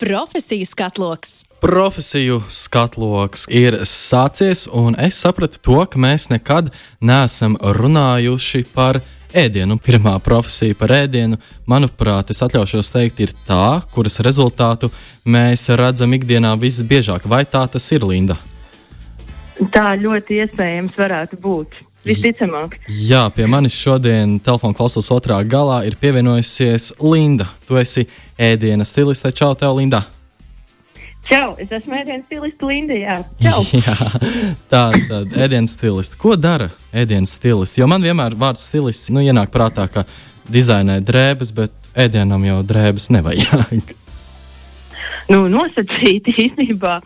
Profesiju skatloks. Profesiju skatloks ir sācies, un es sapratu to, ka mēs nekad neesam runājuši par ēdienu. Pirmā profesija par ēdienu, manuprāt, es atļaušos teikt, ir tā, kuras rezultātu mēs redzam ikdienā visbiežāk. Vai tā tas ir, Linda? Tā ļoti iespējams varētu būt. Visticamāk. Jā, pie manis šodien telefona klausulas otrā galā ir pievienojusies Linda. Tu esi ēdiena stiliste. Čau, tev, Linda! Čau, es esmu ēdienas stilists Linda. Jā, Čau. jā tā tad ēdienas stilists. Ko dara ēdienas stilists? Jo man vienmēr vārds stilists nu, ienāk prātā, ka dizainē drēbes, bet ēdienam jau drēbes nevajag. Nu, nosacīti īstenībā,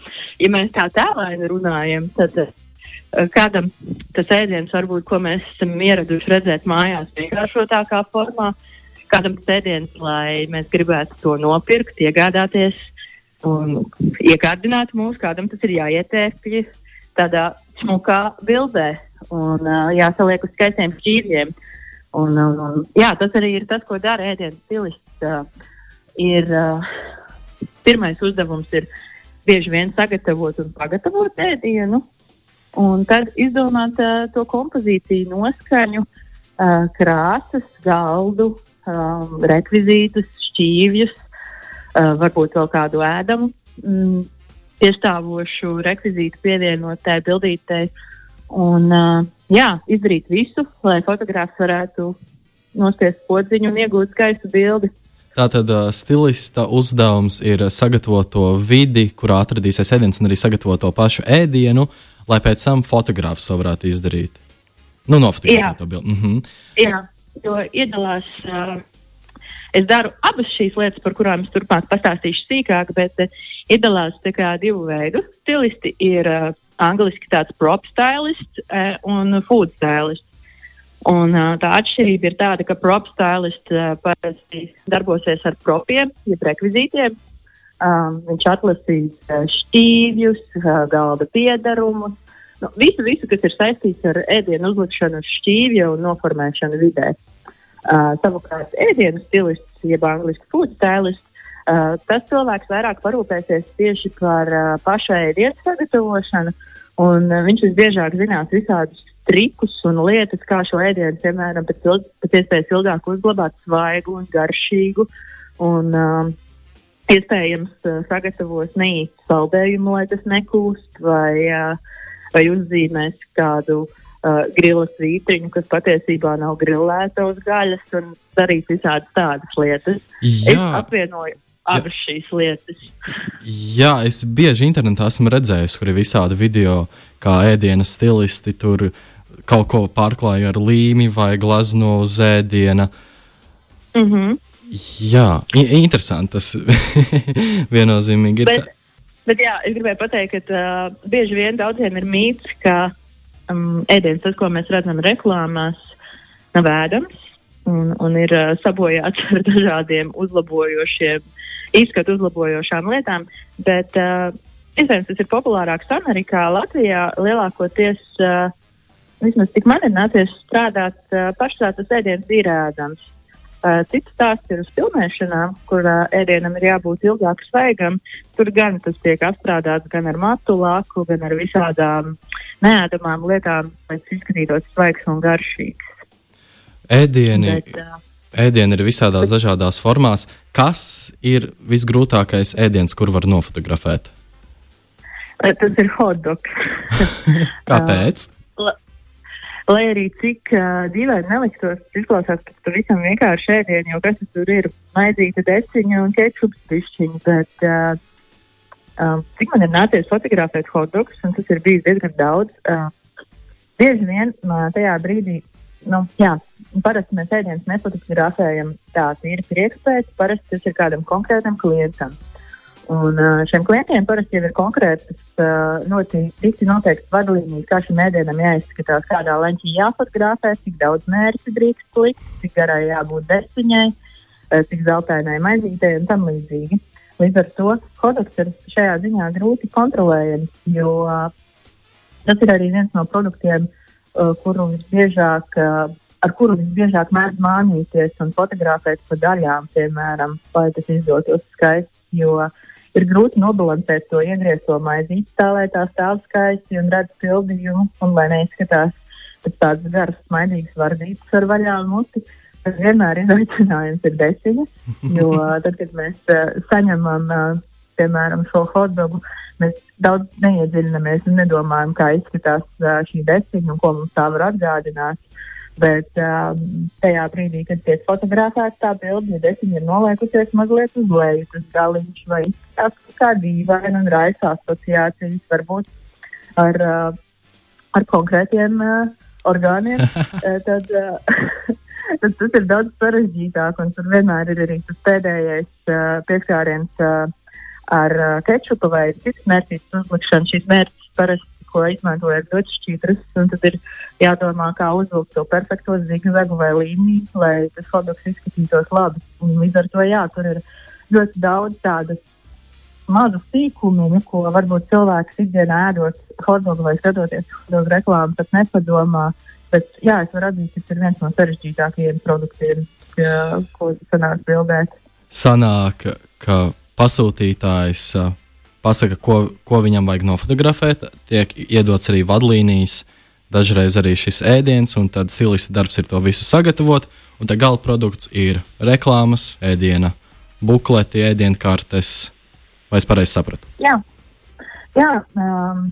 ja mēs tā tēlēni runājam, tad kādam tas ēdiens, varbūt, ko mēs esam ieraduši redzēt mājās, vienkāršotākā formā, kādam tas ēdiens, lai mēs gribētu to nopirkt, iegādāties un iekārdināt mūs, kādam tas ir jāietērpj tādā smukā bildē un uh, jāsaliek uz skaistiem šķīviem. Un, un, un, jā, tas arī ir tas, ko dara ēdienas stilists. Uh, ir, uh, pirmais uzdevums ir bieži vien sagatavot un pagatavot ēdienu, un tad izdomāt uh, to kompozīciju, noskaņu, uh, krāsas, galdu, um, rekvizītus, šķīvjus, uh, varbūt vēl kādu ēdamu, mm, piestāvošu rekvizītu pievienot tai bildītei. Un, uh, jā, izdarīt visu, lai fotogrāfs varētu nospiest podziņu un iegūt skaistu bildi. Tātad uh, stilista uzdevums ir sagatavot to vidi, kurā atradīsies ēdiens, un arī sagatavot to pašu ēdienu, lai pēc tam fotogrāfs to varētu izdarīt. Nu, nofotografēt to bildi. Mm -hmm. Jā, jo iedalās. Uh, es daru abas šīs lietas, par kurām es turpmāk pastāstīšu sīkāk, bet uh, iedalās divu veidu. Stilisti ir uh, angliski tāds prop stylists uh, un food stylists. Un, uh, tā atšķirība ir tāda, ka prop stylists uh, parasti darbosies ar propiem, jeb rekvizītiem. Um, viņš atlasīs uh, šķīvjus, uh, galda piedarumus, nu, visu, visu, kas ir saistīts ar ēdienu uzlikšanu uz šķīvja un noformēšanu vidē. Uh, savukārt, ēdienu stilists, jeb angļuiski food stylists, uh, tas cilvēks vairāk parūpēsies tieši par uh, pašu ēdienu sagatavošanu, un uh, viņš visbiežāk zinās visādus trikus un lietas, kā šo ēdienu, piemēram, pēc, ilg, pēc iespējas ilgāk uzglabāt svaigu un garšīgu. Un, um, iespējams, uh, sagatavos neīstu saldējumu, lai tas nekūst, vai, uh, vai uzzīmēs kādu uh, grilas vītriņu, kas patiesībā nav grilēta uz gaļas, un darīt visādas tādas lietas. Jā. Es apvienoju abas šīs lietas. Jā, es bieži internetā esmu redzējis, kur ir visādi video, kā ēdienas stilisti tur kaut ko pārklāja ar līmi vai glazno uz ēdiena. Mm -hmm. Jā, interesanti. Tas viennozīmīgi ir. Bet, bet jā, es gribēju pateikt, ka uh, bieži vien daudziem ir mīts, ka um, ēdiens, tas, ko mēs redzam reklāmās, nav ēdams un, un ir uh, sabojāts ar dažādiem uzlabojošiem, izskatu uzlabojošām lietām. Bet uh, iespējams tas ir populārāks Amerikā, Latvijā lielākoties. Uh, vismaz tik man ir nācies strādāt, uh, pašā tas ēdiens ir ēdams. Uh, cits stāsts ir uz filmēšanām, kur uh, ēdienam ir jābūt ilgāk svaigam. Tur gan tas tiek apstrādāts gan ar matu lāku, gan ar visādām neēdamām lietām, lai tas izskatītos svaigs un garšīgs. Ēdieni, Bet, uh, ēdieni ir visādās bet, dažādās formās. Kas ir visgrūtākais ēdiens, kur var nofotografēt? Tas ir hotdogs. Kāpēc? Lai arī cik uh, dīvaini neliktos, izklausās pēc pavisam vienkārši ēdienu, jo kas tur ir maizīta deciņa un kečups pišķiņa, bet uh, um, cik man ir nācies fotografēt hotdogs, un tas ir bijis diezgan daudz, uh, bieži vien uh, tajā brīdī, nu, jā, parasti mēs ēdienus nefotografējam tā tīri priekš pēc, parasti tas ir kādam konkrētam klientam. Un šiem klientiem parasti ir konkrētas, ļoti noteiktas vadlīnijas, kā šim ēdienam jāizskatās, kādā leņķī jāfotografē, cik daudz mērķi drīkst likt, cik garai jābūt desiņai, cik zeltainai maizītei un tam līdzīgi. Līdz ar to kodeks ir šajā ziņā grūti kontrolējams, jo tas ir arī viens no produktiem, kuru visbiežāk ar kuru visbiežāk mēdz mānīties un fotografēt pa daļām, piemēram, lai tas izdotos skaisti. Jo ir grūti nobalansēt to iegriezto maizīti, tā lai tā stāv skaisti un redz pildījumu, un lai neizskatās pēc tādas garas, maidīgas vardītas ar vaļā muti. Tas vienmēr izaicinājums ir desiņa, jo tad, kad mēs uh, saņemam, uh, piemēram, šo hotdogu, mēs daudz neiedziļinamies un nedomājam, kā izskatās uh, šī desiņa un ko mums tā var atgādināt. Bet um, tajā brīdī, kad tiek fotografēta tā bilde, ja desiņa ir noliekusies mazliet uz leju, tas galiņš vai izskatās kā dīvaini un raisa asociācijas varbūt ar, uh, ar konkrētiem uh, orgāniem, tad, uh, tad tas ir daudz sarežģītāk un tur vienmēr ir arī tas pēdējais uh, pieskāriens uh, ar uh, kečupu vai citas mērķis uzlikšanu. Šīs mērķis parasti ko izmantojot ļoti šķīdras, un tad ir jādomā, kā uzvilkt to perfekto zigzagu vai līniju, lai tas hotdogs izskatītos labi. Un līdz ar to, jā, tur ir ļoti daudz tādu mazu sīkumu, ko varbūt cilvēks ikdienā ēdot hotdogu vai skatoties hotdogu reklāmu, pat nepadomā. Bet, jā, es varu atzīt, ka tas ir viens no sarežģītākajiem produktiem, ko sanāk bildēt. Sanāk, ka pasūtītājs uh, pasaka, ko, ko viņam vajag nofotografēt. Tiek iedots arī vadlīnijas, dažreiz arī šis ēdiens, un tad stilista darbs ir to visu sagatavot. Un tā gala produkts ir reklāmas, ēdiena, bukleti, ēdienu kartes. Vai es pareizi sapratu? Jā, Jā um,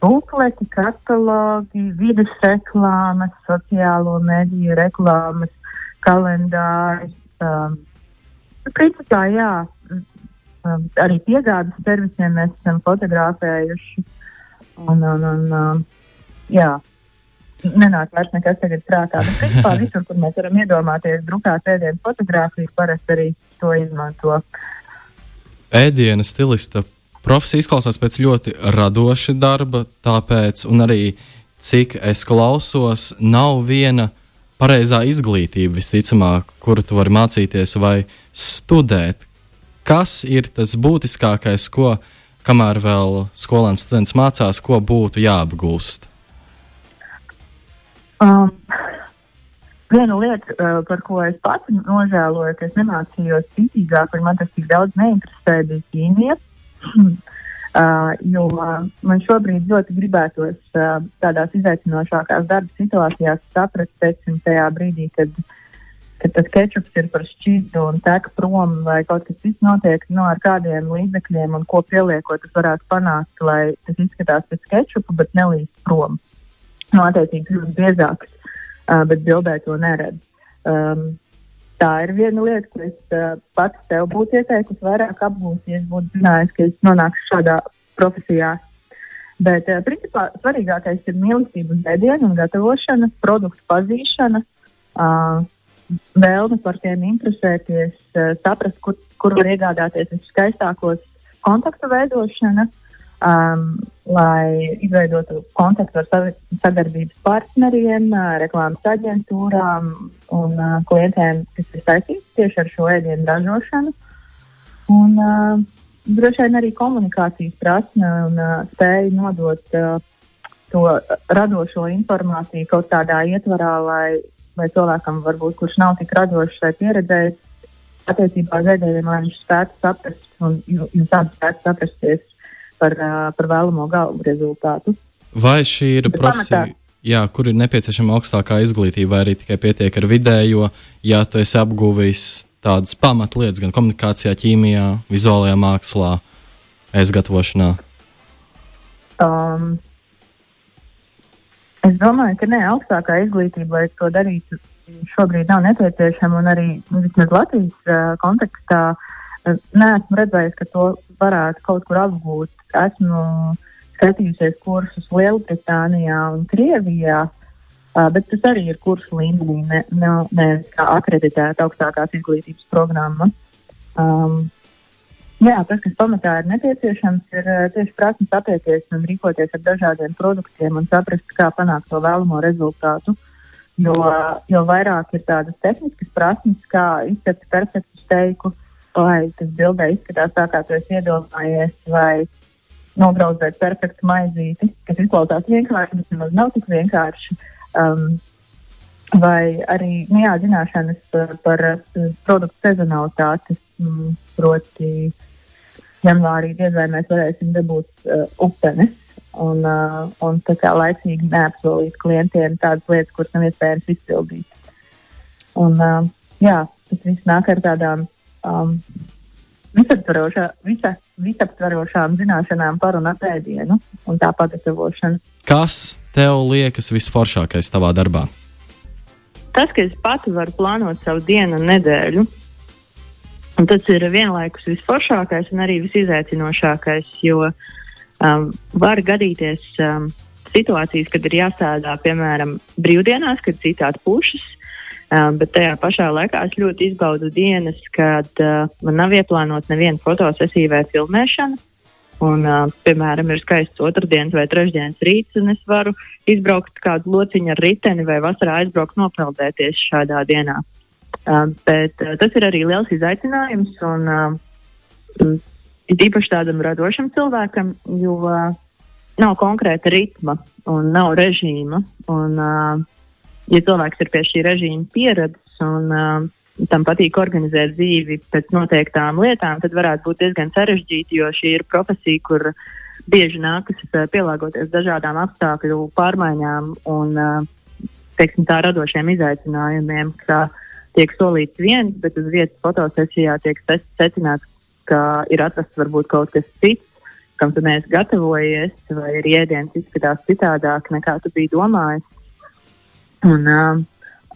bukleti, katalogi, vidas reklāmas, sociālo mediju reklāmas, kalendāri. Um, principā, jā, arī piegādes servisiem mēs esam fotografējuši. Un, un, un, um, jā, nenāk vairs nekas tagad prātā. Bet, principā, visur, kur mēs varam iedomāties drukāt ēdienu fotografiju, parasti arī to izmanto. Ēdiena stilista profesija izklausās pēc ļoti radoša darba, tāpēc, arī cik es klausos, nav viena pareizā izglītība, visticamāk, kuru tu vari mācīties vai studēt kas ir tas būtiskākais, ko, kamēr vēl skolēns students mācās, ko būtu jāapgūst? Um, viena lieta, uh, par ko es pats nožēloju, ka es nemācījos citīgāk, un man tas tik daudz neinteresē, bija ķīmija. uh, jo uh, man šobrīd ļoti gribētos uh, tādās izaicinošākās darba situācijās saprast, teiksim, tajā brīdī, kad uh, ka tas kečups ir par šķidru un tek prom, vai kaut kas cits notiek, no nu, ar kādiem līdzekļiem un ko pieliekot, tas varētu panākt, lai tas izskatās pēc kečupa, bet nelīst prom. Nu, attiecīgi, kļūst biezāks, uh, bet bildē to neredz. Um, tā ir viena lieta, ko es uh, pats tev būtu ieteikusi vairāk apgūt, ja es būtu zinājis, ka es nonākšu šādā profesijā. Bet, uh, principā, svarīgākais ir mīlestība uz ēdienu un gatavošana, produktu pazīšana. Uh, vēlme par tiem interesēties, eh, saprast, kur, kur var iegādāties viskaistākos kontaktu veidošana, um, lai izveidotu kontaktu ar sadarbības partneriem, eh, reklāmas aģentūrām un uh, klientiem, kas ir saistīti tieši ar šo ēdienu ražošanu. Un, uh, droši vien arī komunikācijas prasme un uh, spēja nodot uh, to radošo informāciju kaut kādā ietvarā, lai vai cilvēkam, varbūt, kurš nav tik radošs vai pieredzējis attiecībā uz ēdieniem, lai viņš spētu saprast un jūs abi spētu saprasties par, par vēlamo galvu rezultātu. Vai šī ir profesija? Jā, kur ir nepieciešama augstākā izglītība, vai arī tikai pietiek ar vidējo, ja tu esi apguvis tādas pamatlietas, gan komunikācijā, ķīmijā, vizuālajā mākslā, ēst gatavošanā? Um, Es domāju, ka ne augstākā izglītība, lai to darītu, šobrīd nav nepieciešama. Arī vismaz Latvijas uh, kontekstā uh, neesmu redzējis, ka to varētu kaut kur apgūt. Esmu skatījusies kursus Lielbritānijā un Krievijā, uh, bet tas arī ir kursu līmenī, ne, ne, ne kā akreditēta augstākās izglītības programma. Um, Jā, tas, kas pamatā ir nepieciešams, ir uh, tieši prasmes attiekties un rīkoties ar dažādiem produktiem un saprast, kā panākt to vēlamo rezultātu. Jo, jo vairāk ir tādas tehniskas prasmes, kā izcept perfektu steiku, lai tas bildē izskatās tā, kā tu esi iedomājies, vai nobraudzēt perfektu maizīti, kas izklausās vienkārši, bet nemaz nav tik vienkārši. Um, vai arī nu, jā, zināšanas par, par produktu sezonalitāti, mm, proti, uh, janvārī diez vai mēs varēsim dabūt uh, upenes un, uh, un tā kā laicīgi neapsolīt klientiem tādas lietas, kuras nav iespējams izpildīt. Un, uh, jā, tas viss nāk ar tādām um, visaptvarošā, visa, visaptvarošām zināšanām par un ap ēdienu un tā pagatavošanu. Kas tev liekas visforšākais tavā darbā? Tas, ka es pati varu plānot savu dienu un nedēļu, un tas ir vienlaikus visforšākais un arī visizaicinošākais, jo um, var gadīties um, situācijas, kad ir jāstrādā, piemēram, brīvdienās, kad citādi pušas, um, bet tajā pašā laikā es ļoti izbaudu dienas, kad uh, man nav ieplānota neviena fotosesija vai filmēšana. Un, uh, piemēram, ir skaists otrdienas vai trešdienas rīts, un es varu izbraukt kādu lociņu ar riteni vai vasarā aizbraukt nopeldēties šādā dienā. Uh, bet uh, tas ir arī liels izaicinājums, un uh, īpaši tādam radošam cilvēkam, jo uh, nav konkrēta ritma un nav režīma. Un, uh, ja cilvēks ir pie šī režīma pieredzes un uh, tam patīk organizēt dzīvi pēc noteiktām lietām, tad varētu būt diezgan sarežģīti, jo šī ir profesija, kur bieži nākas pielāgoties dažādām apstākļu pārmaiņām un teiksim, tā radošiem izaicinājumiem, ka tiek solīts viens, bet uz vietas fotosesijā tiek secināts, ka ir atrasts varbūt kaut kas cits, kam tu neesi gatavojies, vai ir ēdiens izskatās citādāk nekā tu biji domājis. Un, uh,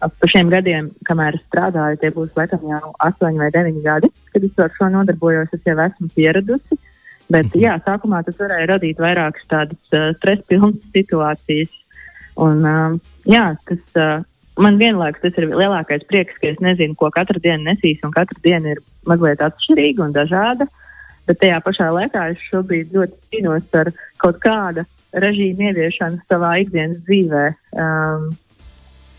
par šiem gadiem, kamēr strādāju, tie būs laikam jau astoņi vai deviņi gadi, kad es ar šo nodarbojos. Es jau esmu pieradusi. Bet, mhm. jā, sākumā tas varēja radīt vairākas tādas uh, stresa pilnas situācijas. Un, uh, jā, tas, uh, man vienlaikus tas ir lielākais prieks, ka es nezinu, ko katru dienu nesīs, un katra diena ir mazliet atšķirīga un dažāda. Bet tajā pašā laikā es šobrīd ļoti cīnos ar kaut kāda režīma ieviešanu savā ikdienas dzīvē. Um,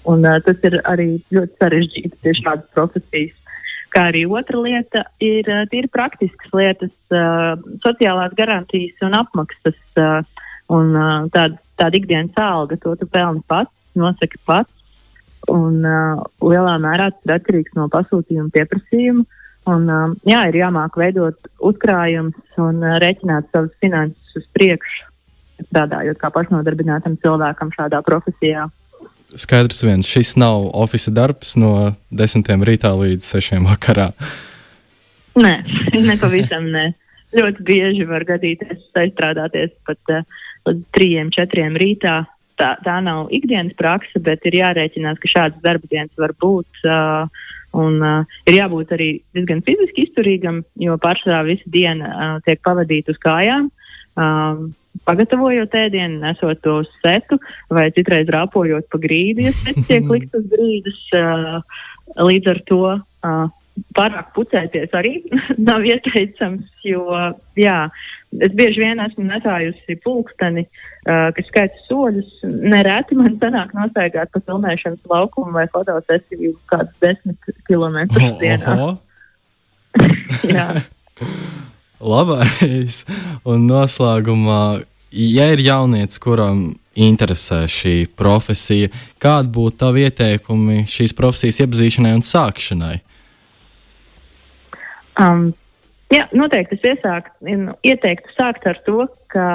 Un, uh, tas ir arī ļoti sarežģīti pie šādas profesijas. Kā arī otra lieta ir uh, tīri praktiskas lietas, uh, sociālās garantijas un apmaksas. Uh, un uh, tāda, tāda ikdienas alga, to tu pelni pats, nosaki pats. Un uh, lielā mērā tas ir atkarīgs no pasūtījuma pieprasījuma. Un, uh, jā, ir jāmāk veidot uzkrājumus un uh, rēķināt savas finanses uz priekšu, strādājot kā pašnodarbinātam cilvēkam šādā profesijā skaidrs viens, šis nav oficiāls darbs no 10. rītā līdz 6. vakarā. Nē, nepavisam nē. Ļoti bieži var gadīties aizstrādāties pat uh, līdz 3, 4 rītā. Tā, tā nav ikdienas praksa, bet ir jārēķinās, ka šādas darba dienas var būt. Uh, un uh, ir jābūt arī diezgan fiziski izturīgam, jo pārsvarā visa diena uh, tiek pavadīta uz kājām. Uh, pagatavojot ēdienu, nesot to uz setu, vai citreiz rāpojot pa grīdu, ja sets tiek likt uz grīdas. Uh, līdz ar to uh, pārāk pucēties arī nav ieteicams, jo jā, es bieži vien esmu nesājusi pulksteni, uh, kas skaita soļus. Nereti man sanāk nostaigāt pa filmēšanas laukumu vai fotosesiju kādus desmit kilometrus dienā. jā. Labais. Un noslēgumā, ja ir jaunietis, kuram interesē šī profesija, kādi būtu tavi ieteikumi šīs profesijas iepazīšanai un sākšanai? Um, jā, noteikti es iesākt, ieteiktu sākt ar to, ka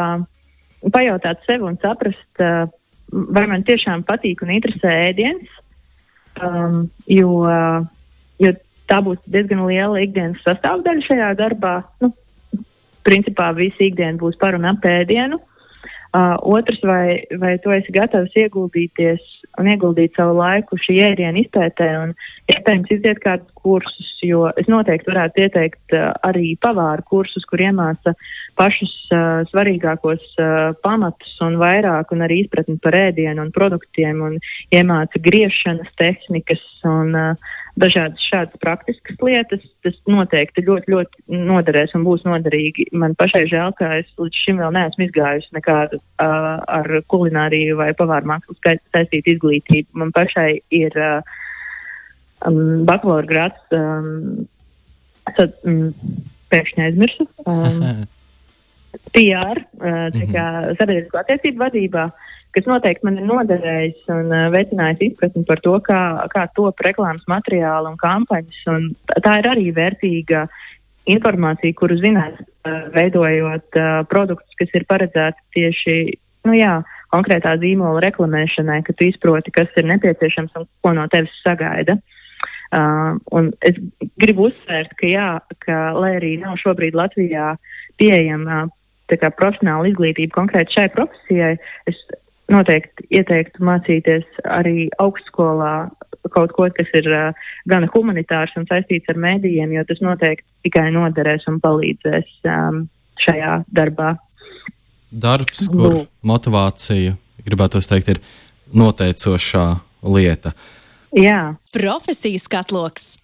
pajautāt sev un saprast, uh, vai man tiešām patīk un interesē ēdiens, um, jo, jo tā būs diezgan liela ikdienas sastāvdaļa šajā darbā. Nu, principā visa ikdiena būs par un ap ēdienu. Uh, otrs, vai, vai tu esi gatavs ieguldīties un ieguldīt savu laiku šī ēdienu izpētē un iespējams iziet kādus kursus, jo es noteikti varētu ieteikt uh, arī pavāru kursus, kur iemāca pašus uh, svarīgākos uh, pamatus un vairāk un arī izpratni par ēdienu un produktiem un iemāca griešanas tehnikas un uh, dažādas šādas praktiskas lietas, tas noteikti ļoti, ļoti noderēs un būs noderīgi. Man pašai žēl, ka es līdz šim vēl neesmu izgājusi nekādu uh, ar kulināriju vai pavāru mākslu saistītu izglītību. Man pašai ir uh, um, bakalaura grāts, um, sad, um, pēkšņi aizmirsu. Um, PR, uh, tā kā sabiedrisko attiecību vadībā. Uh, kas noteikti man ir noderējis un uh, veicinājis izpratni par to, kā, kā top reklāmas materiāli un kampaņas. Un tā ir arī vērtīga informācija, kuru zināt veidojot uh, produktus, kas ir paredzēti tieši nu, jā, konkrētā zīmola reklamēšanai, ka tu izproti, kas ir nepieciešams un ko no tevis sagaida. Uh, un es gribu uzsvērt, ka, jā, ka, lai arī nav šobrīd Latvijā pieejama uh, profesionāla izglītība konkrēti šai profesijai, es noteikti ieteiktu mācīties arī augstskolā kaut ko, kas ir uh, gan humanitārs un saistīts ar mēdījiem, jo tas noteikti tikai noderēs un palīdzēs um, šajā darbā. Darbs, kur Lūk. motivācija, gribētu teikt, ir noteicošā lieta. Jā. Profesijas katloks.